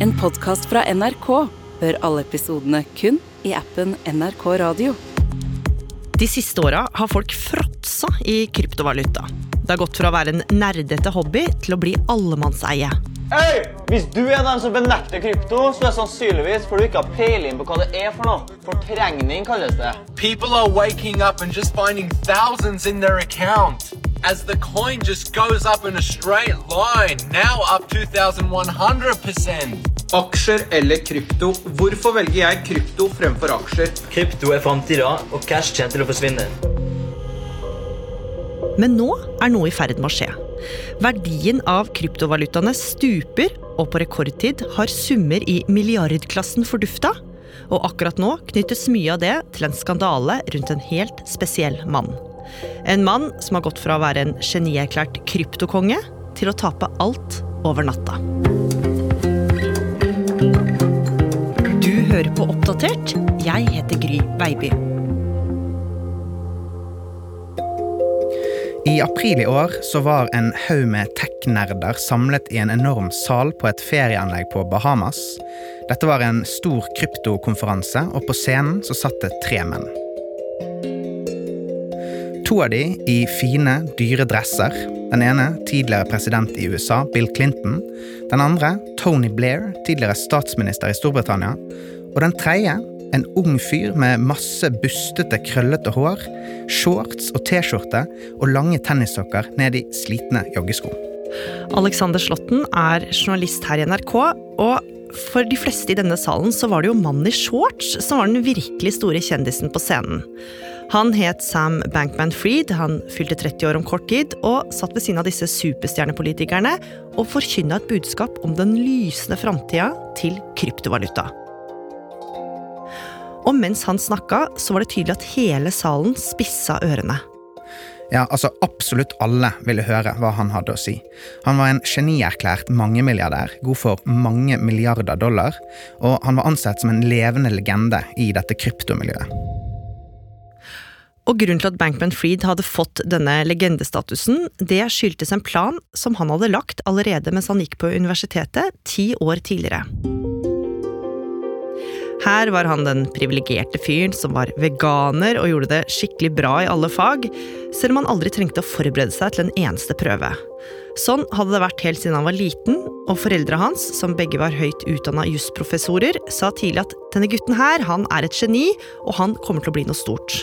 En podkast fra NRK. Hør alle episodene kun i appen NRK Radio. De siste åra har folk fråtsa i kryptovaluta. Det har gått fra å være en nerdete hobby til å bli allemannseie. Hey! Hvis du er den som benekter krypto, så er det sannsynligvis fordi du ikke har peiling på hva det er for noe. Fortrengning kalles det. People are waking up and just finding thousands in their account as the coin just goes up in a straight line, now up 2,100%. Aksjer eller krypto? Hvorfor velger jeg krypto fremfor aksjer? Krypto er framtida, og cash kommer til å forsvinne. Men nå er noe i ferd med å skje. Verdien av kryptovalutaene stuper, og på rekordtid har summer i milliardklassen fordufta. Og akkurat nå knyttes mye av det til en skandale rundt en helt spesiell mann. En mann som har gått fra å være en genierklært kryptokonge til å tape alt over natta. Du hører på Oppdatert. Jeg heter Gry Baby. I april i år så var en haug med tech-nerder samlet i en enorm sal på et ferieanlegg på Bahamas. Dette var en stor kryptokonferanse, og på scenen så satt det tre menn. To av de i fine, dyre dresser. Den ene tidligere president i USA, Bill Clinton. Den andre Tony Blair, tidligere statsminister i Storbritannia. Og den tredje en ung fyr med masse bustete, krøllete hår, shorts og T-skjorte og lange tennissokker ned i slitne joggesko. Alexander Slåtten er journalist her i NRK, og for de fleste i denne salen så var det jo mannen i shorts som var den virkelig store kjendisen på scenen. Han het Sam Bankman-Fried, han fylte 30 år om kort tid, og satt ved siden av disse superstjernepolitikerne og forkynna et budskap om den lysende framtida til kryptovaluta. Og mens han snakka, så var det tydelig at hele salen spissa ørene. Ja, altså Absolutt alle ville høre hva han hadde å si. Han var en genierklært mangemilliardær, god for mange milliarder dollar, og han var ansett som en levende legende i dette kryptomiljøet. Og Grunnen til at Bankman Fried hadde fått denne legendestatusen, det skyldtes en plan som han hadde lagt allerede mens han gikk på universitetet ti år tidligere. Her var han den privilegerte fyren som var veganer og gjorde det skikkelig bra i alle fag, selv om han aldri trengte å forberede seg til en eneste prøve. Sånn hadde det vært helt siden han var liten, og foreldra hans, som begge var høyt utdanna jusprofessorer, sa tidlig at denne gutten her, han er et geni, og han kommer til å bli noe stort.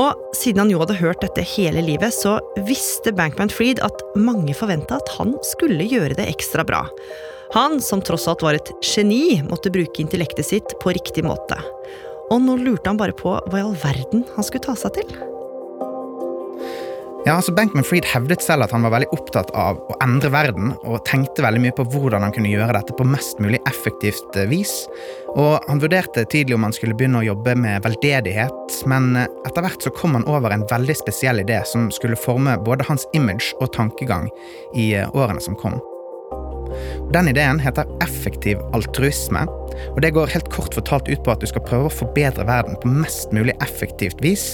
Og siden han jo hadde hørt dette hele livet, så visste Bankman Freed at mange forventa at han skulle gjøre det ekstra bra. Han, som tross alt var et geni, måtte bruke intellektet sitt på riktig måte. Og nå lurte han bare på hva i all verden han skulle ta seg til. Ja, altså Bankman Fried hevdet selv at han var veldig opptatt av å endre verden, og tenkte veldig mye på hvordan han kunne gjøre dette på mest mulig effektivt eh, vis. Og han vurderte tidlig om han skulle begynne å jobbe med veldedighet, men eh, etter hvert så kom han over en veldig spesiell idé som skulle forme både hans image og tankegang i eh, årene som kom. Den ideen heter effektiv altruisme, og det går helt kort fortalt ut på at du skal prøve å forbedre verden på mest mulig effektivt vis.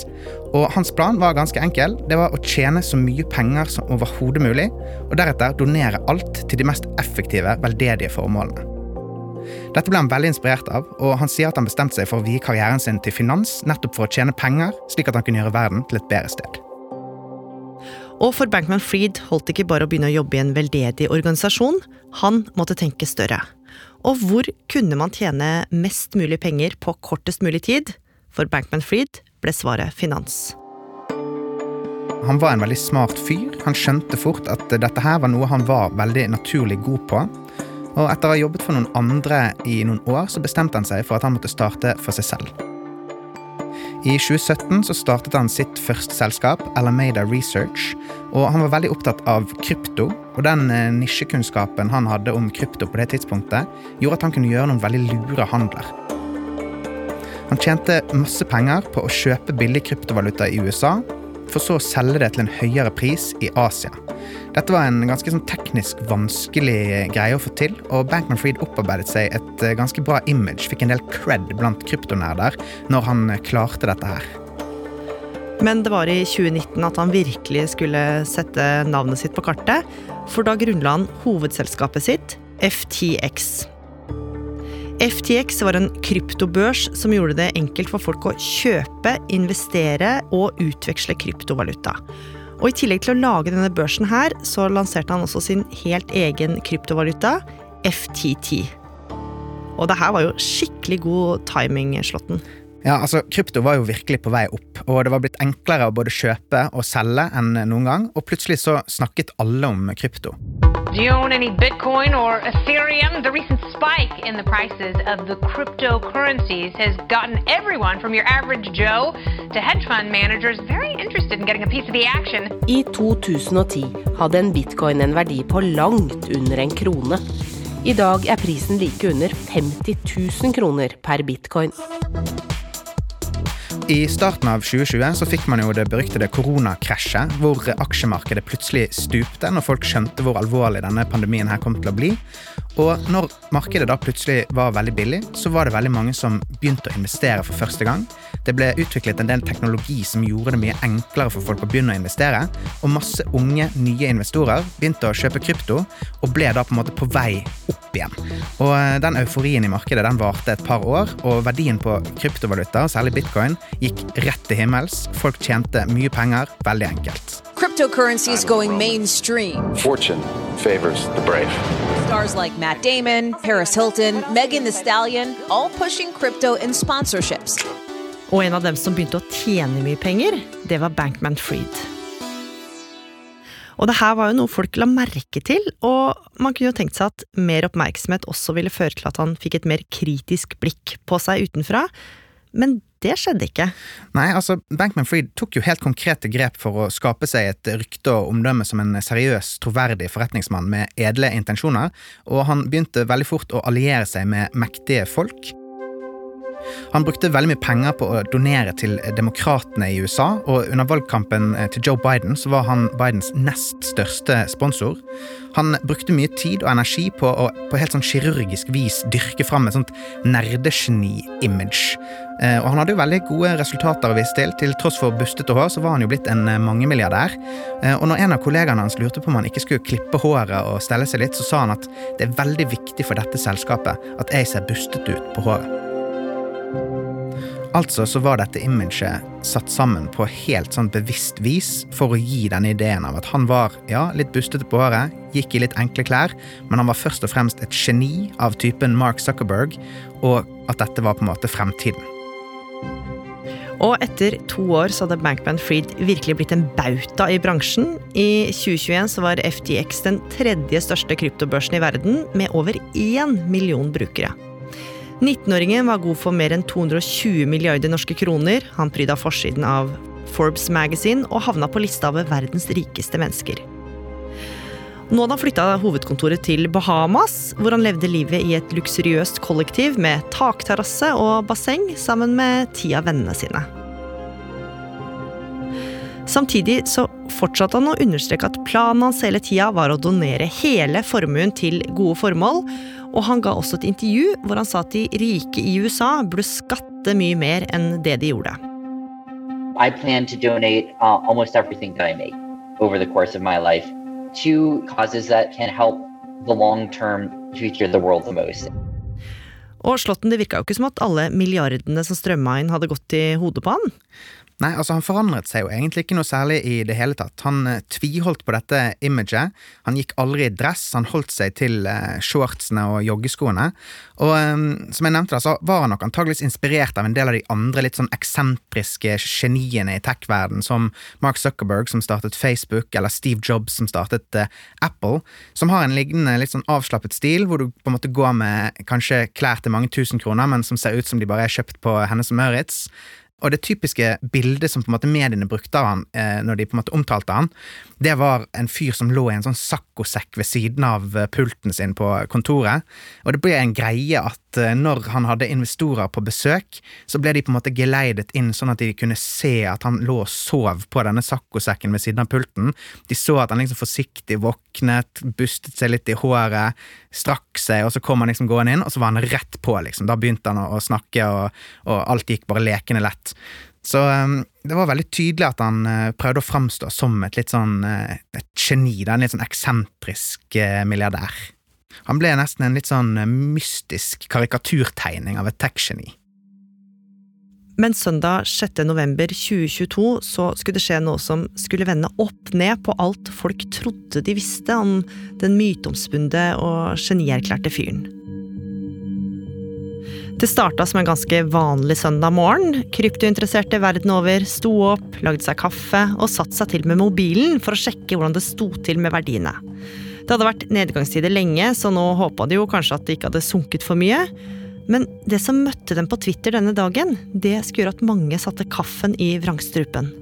Og hans plan var ganske enkel. Det var å tjene så mye penger som overhodet mulig, og deretter donere alt til de mest effektive, veldedige formålene. Dette ble han veldig inspirert av, og han sier at han bestemte seg for å vie karrieren sin til finans nettopp for å tjene penger, slik at han kunne gjøre verden til et bedre sted. Og for Bankman Freed holdt det ikke bare å begynne å jobbe i en veldedig organisasjon, han måtte tenke større. Og hvor kunne man tjene mest mulig penger på kortest mulig tid? For Bankman Freed ble svaret finans. Han var en veldig smart fyr. Han skjønte fort at dette her var noe han var veldig naturlig god på. Og etter å ha jobbet for noen andre i noen år, så bestemte han seg for at han måtte starte for seg selv. I 2017 så startet han sitt første selskap, Alameda Research. og Han var veldig opptatt av krypto, og den eh, nisjekunnskapen han hadde om krypto på det tidspunktet, gjorde at han kunne gjøre noen veldig lure handler. Han tjente masse penger på å kjøpe billig kryptovaluta i USA, for så å selge det til en høyere pris i Asia. Dette var en ganske sånn teknisk vanskelig greie å få til, og Bankman Fried opparbeidet seg et eh, ganske bra image, fikk en del cred blant kryptonerder når han eh, klarte dette her. Men det var i 2019 at han virkelig skulle sette navnet sitt på kartet, for da grunnla han hovedselskapet sitt, FTX. FTX var en kryptobørs som gjorde det enkelt for folk å kjøpe, investere og utveksle kryptovaluta. Og I tillegg til å lage denne børsen her, så lanserte han også sin helt egen kryptovaluta, FTT. Og det her var jo skikkelig god timing, Slåtten. Ja, altså, Krypto var jo virkelig på vei opp, og det var blitt enklere å både kjøpe og selge enn noen gang, og plutselig så snakket alle om krypto. Do you own any Bitcoin or Ethereum? The recent spike in the prices of the cryptocurrencies has gotten everyone from your average Joe to hedge fund managers very interested in getting a piece of the action. I 2010 hadde en bitcoin en verdi på langt under en krone. I dag er prisen like under 50 000 kroner per bitcoin. I starten av 2020 så fikk man jo det beryktede koronakrasjet, hvor aksjemarkedet plutselig stupte når folk skjønte hvor alvorlig denne pandemien her kom til å bli. Og når markedet da plutselig var veldig billig, så var det veldig mange som begynte å investere for første gang. Det ble utviklet en del teknologi som gjorde det mye enklere for folk å begynne å investere, og masse unge, nye investorer begynte å kjøpe krypto, og ble da på en måte på vei opp igjen. Og eh, den euforien i markedet den varte et par år, og verdien på kryptovaluta, særlig bitcoin, gikk rett til himmels. Folk tjente mye penger veldig enkelt. Cryptocurrency is going mainstream. Fortune favors the brave. Stars like Matt Damon, Paris Hilton, Megan Thee Stallion, all pushing crypto in sponsorships. Og en av dem som begynte å tjene mye penger, det var Bankman Freed. Og det her var jo noe folk la merke til, og man kunne jo tenkt seg at mer oppmerksomhet også ville føre til at han fikk et mer kritisk blikk på seg utenfra, men det skjedde ikke. Nei, altså, Bankman Fried tok jo helt konkrete grep for å skape seg et rykte og omdømme som en seriøs, troverdig forretningsmann med edle intensjoner, og han begynte veldig fort å alliere seg med mektige folk. Han brukte veldig mye penger på å donere til demokratene i USA, og under valgkampen eh, til Joe Biden så var han Bidens nest største sponsor. Han brukte mye tid og energi på å på helt sånn kirurgisk vis dyrke fram et sånt nerdegeni-image. Eh, og han hadde jo veldig gode resultater å vise til. Til tross for bustete hår så var han jo blitt en eh, mangemilliardær. Og når en av kollegaene hans lurte på om han ikke skulle klippe håret og stelle seg litt, så sa han at det er veldig viktig for dette selskapet at jeg ser bustete ut på håret. Altså så var dette imaget satt sammen på helt sånn bevisst vis for å gi denne ideen av at han var ja, litt bustete på håret, gikk i litt enkle klær, men han var først og fremst et geni av typen Mark Zuckerberg, og at dette var på en måte fremtiden. Og etter to år så hadde Bankman Freed virkelig blitt en bauta i bransjen. I 2021 så var FTX den tredje største kryptobørsen i verden, med over én million brukere. 19-åringen var god for mer enn 220 milliarder norske kroner. Han pryda forsiden av Forbes Magazine og havna på lista over verdens rikeste mennesker. Nå hadde han flytta hovedkontoret til Bahamas, hvor han levde livet i et luksuriøst kollektiv med takterrasse og basseng sammen med ti av vennene sine. Samtidig så fortsatte han å understreke at planen hans hele tida var å donere hele formuen til gode formål, og han ga også et intervju hvor han sa at de rike i USA burde skatte mye mer enn det de gjorde. I plan to donate uh, almost everything that I make over the course of my life to causes that can help the long-term future of the world the most. Og Slåtten, det virka jo ikke som at alle milliardene som strømma inn, hadde gått i hodet på han. Nei, altså Han forandret seg jo egentlig ikke noe særlig i det hele tatt. Han eh, tviholdt på dette imaget. Han gikk aldri i dress, han holdt seg til eh, shortsene og joggeskoene. Og eh, som jeg nevnte da, så var han nok antageligvis inspirert av en del av de andre litt sånn eksentriske geniene i tech-verden, som Mark Zuckerberg, som startet Facebook, eller Steve Jobs, som startet eh, Apple, som har en lignende litt sånn avslappet stil, hvor du på en måte går med kanskje klær til mange tusen kroner, men som ser ut som de bare er kjøpt på Hennes og Møritz. Og det typiske bildet som på en måte mediene brukte av han eh, når de på en måte omtalte han, det var en fyr som lå i en sånn saccosekk ved siden av eh, pulten sin på kontoret. Og det ble en greie at eh, når han hadde investorer på besøk, så ble de på en måte geleidet inn sånn at de kunne se at han lå og sov på denne saccosekken ved siden av pulten. De så at han liksom forsiktig våknet, bustet seg litt i håret, strakk seg, og så kom han liksom gående inn, og så var han rett på, liksom. Da begynte han å, å snakke, og, og alt gikk bare lekende lett. Så um, det var veldig tydelig at han uh, prøvde å framstå som et litt sånn uh, et geni, da, en litt sånn eksentrisk uh, milliardær. Han ble nesten en litt sånn mystisk karikaturtegning av et tech-geni. Men søndag 6. november 2022 så skulle det skje noe som skulle vende opp ned på alt folk trodde de visste om den myteomspunne og genierklærte fyren. Det starta som en ganske vanlig søndag morgen. Kryptointeresserte verden over sto opp, lagde seg kaffe og satte seg til med mobilen for å sjekke hvordan det sto til med verdiene. Det hadde vært nedgangstider lenge, så nå håpa de jo kanskje at det ikke hadde sunket for mye. Men det som møtte dem på Twitter denne dagen, det skulle gjøre at mange satte kaffen i vrangstrupen.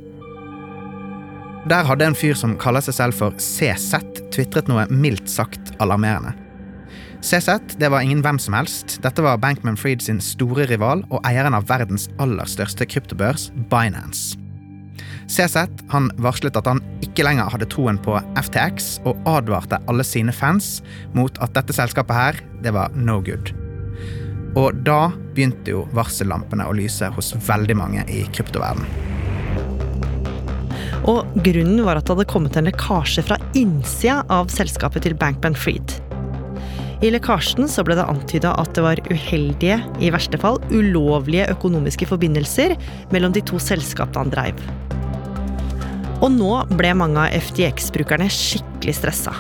Der hadde en fyr som kaller seg selv for CZ, tvitret noe mildt sagt alarmerende. CZ det var ingen hvem som helst. Dette var Bankman Fried sin store rival og eieren av verdens aller største kryptobørs, Binance. CZ han varslet at han ikke lenger hadde troen på FTX, og advarte alle sine fans mot at dette selskapet her, det var no good. Og da begynte jo varsellampene å lyse hos veldig mange i kryptoverdenen. Og grunnen var at det hadde kommet en lekkasje fra innsida av selskapet til Bankman Fried. I lekkasjen så ble det antyda at det var uheldige, i verste fall ulovlige økonomiske forbindelser mellom de to selskapene han dreiv. Og nå ble mange av FTX-brukerne skikkelig stressa.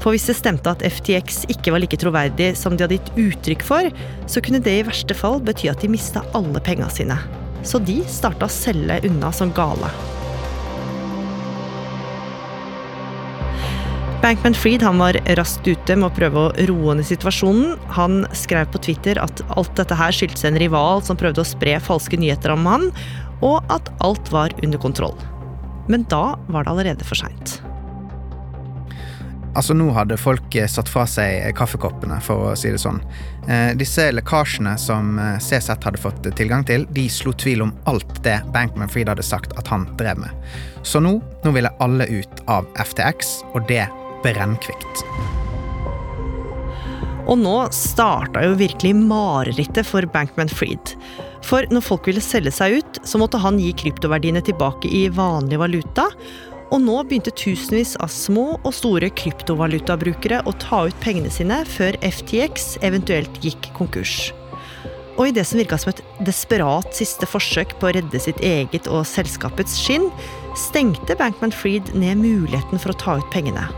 For hvis det stemte at FTX ikke var like troverdig som de hadde gitt uttrykk for, så kunne det i verste fall bety at de mista alle penga sine. Så de starta å selge unna som gale. Bankman Fried var raskt ute med å prøve å roe ned situasjonen. Han skrev på Twitter at alt dette her skyldtes en rival som prøvde å spre falske nyheter om han, og at alt var under kontroll. Men da var det allerede for seint. Altså, nå hadde folk eh, satt fra seg kaffekoppene, for å si det sånn. Eh, disse lekkasjene som eh, CZ hadde fått tilgang til, de slo tvil om alt det Bankman Fried hadde sagt at han drev med. Så nå, nå ville alle ut av FTX, og det brennkvikt. Og nå starta jo virkelig marerittet for Bankman Fried. For når folk ville selge seg ut, så måtte han gi kryptoverdiene tilbake i vanlig valuta. Og nå begynte tusenvis av små og store kryptovalutabrukere å ta ut pengene sine før FTX eventuelt gikk konkurs. Og i det som virka som et desperat siste forsøk på å redde sitt eget og selskapets skinn, stengte Bankman Fried ned muligheten for å ta ut pengene.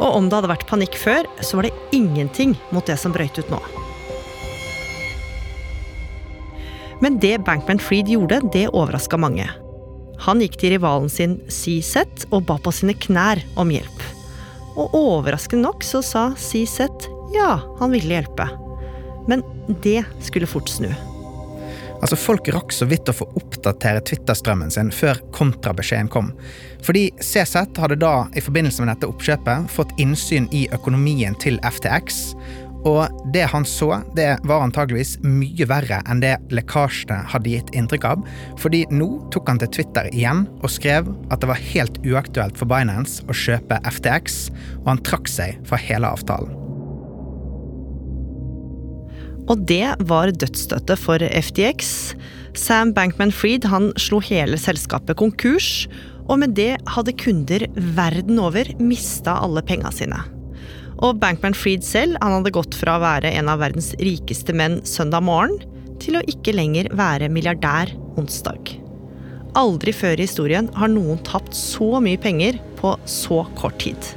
Og om det hadde vært panikk før, så var det ingenting mot det som brøyt ut nå. Men det Bankman Freed gjorde, det overraska mange. Han gikk til rivalen sin CZ og ba på sine knær om hjelp. Og overraskende nok så sa CZ ja, han ville hjelpe. Men det skulle fort snu. Altså, Folk rakk så vidt å få oppdatere Twitter-strømmen sin før kontrabeskjeden kom. Fordi CZ hadde da i forbindelse med dette oppkjøpet fått innsyn i økonomien til FTX. Og det han så, det var antageligvis mye verre enn det lekkasjene hadde gitt inntrykk av. Fordi nå tok han til Twitter igjen og skrev at det var helt uaktuelt for Binance å kjøpe FTX, og han trakk seg fra hele avtalen. Og det var dødsstøtte for FTX. Sam Bankman-Fried han slo hele selskapet konkurs, og med det hadde kunder verden over mista alle penga sine. Og Bankman-Fried selv han hadde gått fra å være en av verdens rikeste menn søndag morgen, til å ikke lenger være milliardær onsdag. Aldri før i historien har noen tapt så mye penger på så kort tid.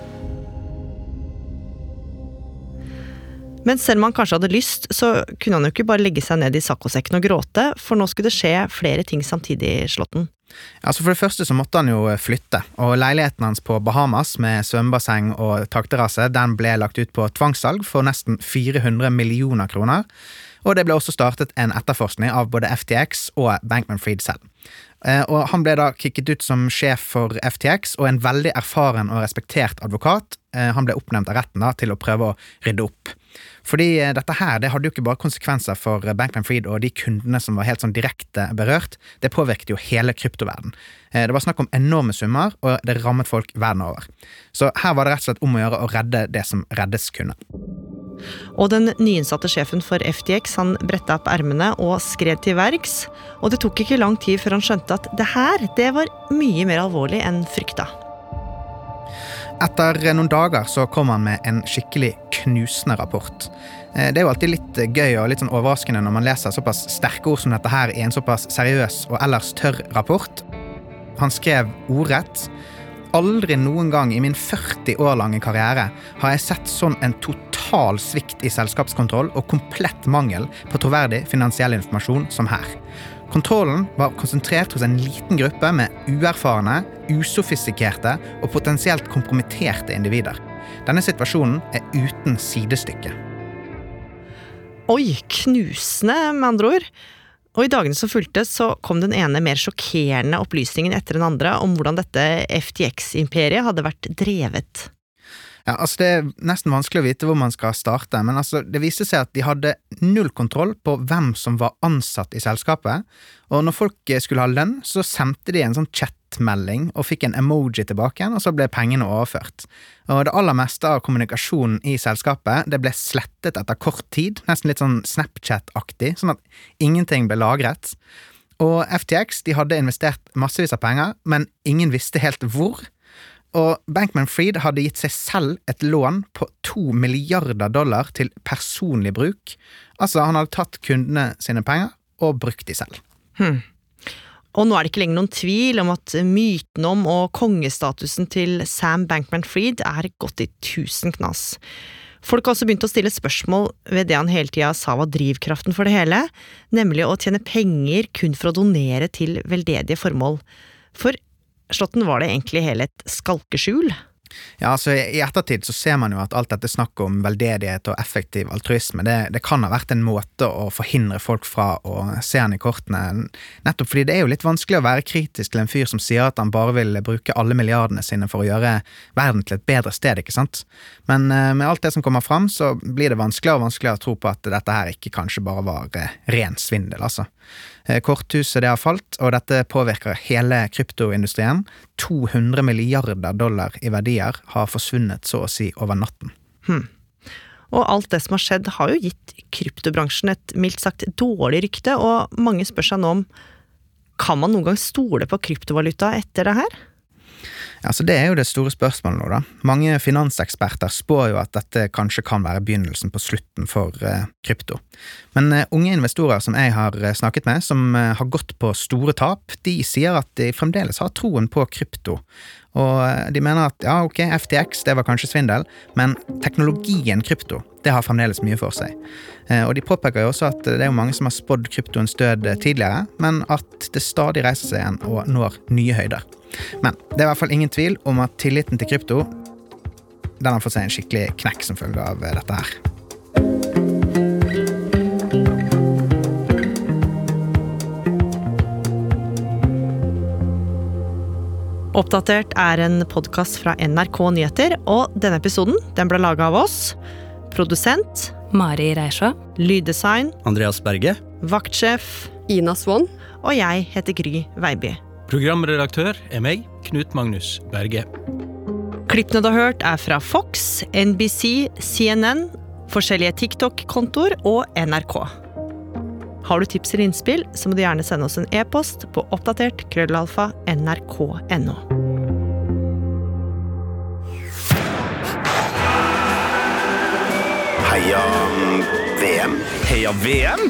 Men selv om han kanskje hadde lyst, så kunne han jo ikke bare legge seg ned i saccosekken og gråte, for nå skulle det skje flere ting samtidig, Slåtten. Altså For det første så måtte han jo flytte, og leiligheten hans på Bahamas med svømmebasseng og takterrasse den ble lagt ut på tvangssalg for nesten 400 millioner kroner. Og det ble også startet en etterforskning av både FTX og Bankman Fried selv. Eh, og Han ble da kicket ut som sjef for FTX, og en veldig erfaren og respektert advokat. Eh, han ble oppnevnt av retten da til å prøve å rydde opp. Fordi eh, dette her det hadde jo ikke bare konsekvenser for eh, Bankman Fried og de kundene som var helt sånn direkte berørt, det påvirket jo hele kryptoverden. Eh, det var snakk om enorme summer, og det rammet folk verden over. Så her var det rett og slett om å gjøre å redde det som reddes kunne. Og den nyinnsatte sjefen for FTX han bretta opp ermene og skred til verks. Og det tok ikke lang tid før han skjønte at det her det var mye mer alvorlig enn frykta. Etter noen dager så kom han med en skikkelig knusende rapport. Eh, Det er jo alltid litt gøy og litt sånn overraskende når man leser såpass sterke ord som dette her i en såpass seriøs og ellers tørr rapport. Han skrev ordrett Aldri noen gang i min 40 år lange karriere har jeg sett sånn en total svikt i selskapskontroll og komplett mangel på troverdig finansiell informasjon som her. Kontrollen var konsentrert hos en liten gruppe med uerfarne, usofistikerte og potensielt kompromitterte individer. Denne situasjonen er uten sidestykke. Oi, knusende, med andre ord. Og i dagene som fulgte, så kom den ene mer sjokkerende opplysningen etter den andre om hvordan dette FTX-imperiet hadde vært drevet. Ja, altså Det er nesten vanskelig å vite hvor man skal starte, men altså det viste seg at de hadde null kontroll på hvem som var ansatt i selskapet, og når folk skulle ha lønn, så sendte de en sånn chatmelding og fikk en emoji tilbake igjen, og så ble pengene overført. Og det aller meste av kommunikasjonen i selskapet det ble slettet etter kort tid, nesten litt sånn Snapchat-aktig, sånn at ingenting ble lagret. Og FTX de hadde investert massevis av penger, men ingen visste helt hvor. Og Bankman Fried hadde gitt seg selv et lån på to milliarder dollar til personlig bruk. Altså, han hadde tatt kundene sine penger og brukt de selv. Hmm. Og nå er det ikke lenger noen tvil om at myten om og kongestatusen til Sam Bankman Fried er gått i tusen knas. Folk har også begynt å stille spørsmål ved det han hele tida sa var drivkraften for det hele, nemlig å tjene penger kun for å donere til veldedige formål. For Slåtten var det egentlig hele et skalkeskjul? Ja, altså I ettertid så ser man jo at alt dette snakket om veldedighet og effektiv altruisme, det, det, kan ha vært en måte å forhindre folk fra å se han i kortene. Nettopp fordi det er jo litt vanskelig å være kritisk til en fyr som sier at han bare vil bruke alle milliardene sine for å gjøre verden til et bedre sted, ikke sant? Men uh, med alt det som kommer fram, så blir det vanskeligere og vanskeligere å tro på at dette her ikke kanskje bare var uh, ren svindel, altså. Korthuset det har falt, og dette påvirker hele kryptoindustrien. 200 milliarder dollar i verdier har forsvunnet så å si over natten. Hmm. Og alt det som har skjedd, har jo gitt kryptobransjen et mildt sagt dårlig rykte, og mange spør seg nå om kan man noen gang stole på kryptovaluta etter det her? Altså Det er jo det store spørsmålet nå, da. Mange finanseksperter spår jo at dette kanskje kan være begynnelsen på slutten for uh, krypto. Men uh, unge investorer som jeg har uh, snakket med, som har gått på store tap, de sier at de fremdeles har troen på krypto. Og de mener at ja, ok, FTX det var kanskje svindel, men teknologien krypto det har fremdeles mye for seg. Og de påpeker jo også at det er jo mange som har spådd kryptoens død tidligere, men at det stadig reiser seg igjen og når nye høyder. Men det er i hvert fall ingen tvil om at tilliten til krypto den har fått seg en skikkelig knekk som følge av dette her. Oppdatert er en podkast fra NRK Nyheter, og denne episoden den ble laga av oss. Produsent Mari Reisjå. Lyddesign Andreas Berge. Vaktsjef Ina Swann. Og jeg heter Gry Veiby. Programredaktør er meg, Knut Magnus Berge. Klippene du har hørt, er fra Fox, NBC, CNN, forskjellige TikTok-kontoer og NRK. Har du tips eller innspill, så må du gjerne sende oss en e-post på oppdatert krøllalfa nrk.no. Heia VM. Heia VM?